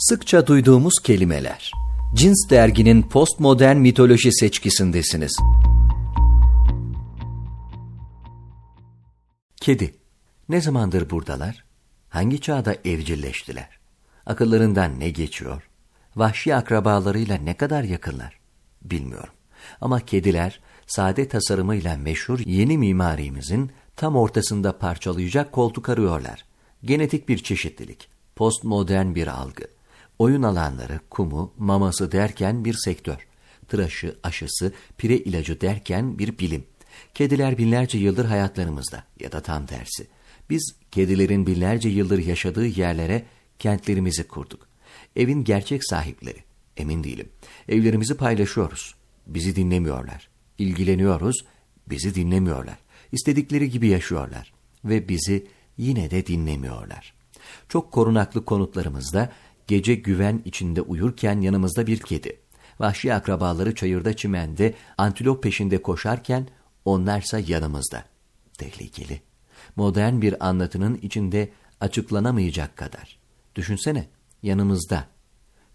Sıkça duyduğumuz kelimeler. Cins derginin postmodern mitoloji seçkisindesiniz. Kedi. Ne zamandır buradalar? Hangi çağda evcilleştiler? Akıllarından ne geçiyor? Vahşi akrabalarıyla ne kadar yakınlar? Bilmiyorum. Ama kediler sade tasarımıyla meşhur yeni mimarimizin tam ortasında parçalayacak koltuk arıyorlar. Genetik bir çeşitlilik, postmodern bir algı, oyun alanları, kumu, maması derken bir sektör, tıraşı, aşısı, pire ilacı derken bir bilim. Kediler binlerce yıldır hayatlarımızda ya da tam tersi. Biz kedilerin binlerce yıldır yaşadığı yerlere kentlerimizi kurduk. Evin gerçek sahipleri. Emin değilim. Evlerimizi paylaşıyoruz. Bizi dinlemiyorlar. İlgileniyoruz. Bizi dinlemiyorlar. İstedikleri gibi yaşıyorlar. Ve bizi yine de dinlemiyorlar. Çok korunaklı konutlarımızda gece güven içinde uyurken yanımızda bir kedi. Vahşi akrabaları çayırda çimende antilop peşinde koşarken onlarsa yanımızda. Tehlikeli. Modern bir anlatının içinde açıklanamayacak kadar. Düşünsene, yanımızda.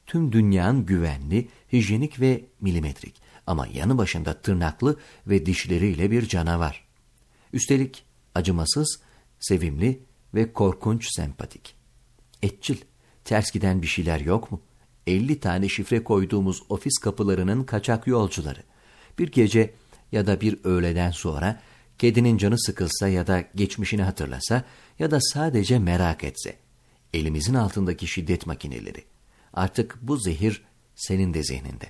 Tüm dünyanın güvenli, hijyenik ve milimetrik ama yanı başında tırnaklı ve dişleriyle bir canavar. Üstelik acımasız, sevimli ve korkunç sempatik. Etçil, ters giden bir şeyler yok mu? 50 tane şifre koyduğumuz ofis kapılarının kaçak yolcuları. Bir gece ya da bir öğleden sonra kedinin canı sıkılsa ya da geçmişini hatırlasa ya da sadece merak etse. Elimizin altındaki şiddet makineleri. Artık bu zehir senin de zihninde.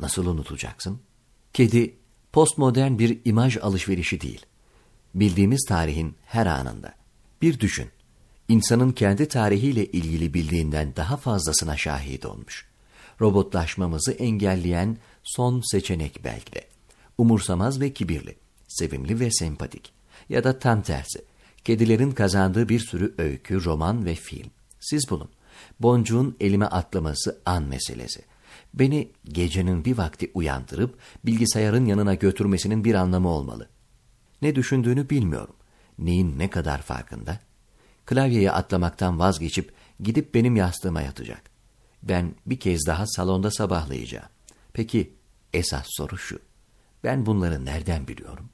Nasıl unutacaksın? Kedi postmodern bir imaj alışverişi değil. Bildiğimiz tarihin her anında. Bir düşün. İnsanın kendi tarihiyle ilgili bildiğinden daha fazlasına şahit olmuş. Robotlaşmamızı engelleyen son seçenek belki de. Umursamaz ve kibirli, sevimli ve sempatik. Ya da tam tersi. Kedilerin kazandığı bir sürü öykü, roman ve film. Siz bulun. Boncuğun elime atlaması an meselesi. Beni gecenin bir vakti uyandırıp bilgisayarın yanına götürmesinin bir anlamı olmalı. Ne düşündüğünü bilmiyorum. Neyin ne kadar farkında? Klavyeye atlamaktan vazgeçip gidip benim yastığıma yatacak. Ben bir kez daha salonda sabahlayacağım. Peki esas soru şu. Ben bunları nereden biliyorum?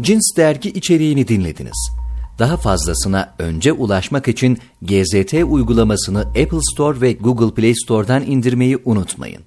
Cins dergi içeriğini dinlediniz. Daha fazlasına önce ulaşmak için GZT uygulamasını Apple Store ve Google Play Store'dan indirmeyi unutmayın.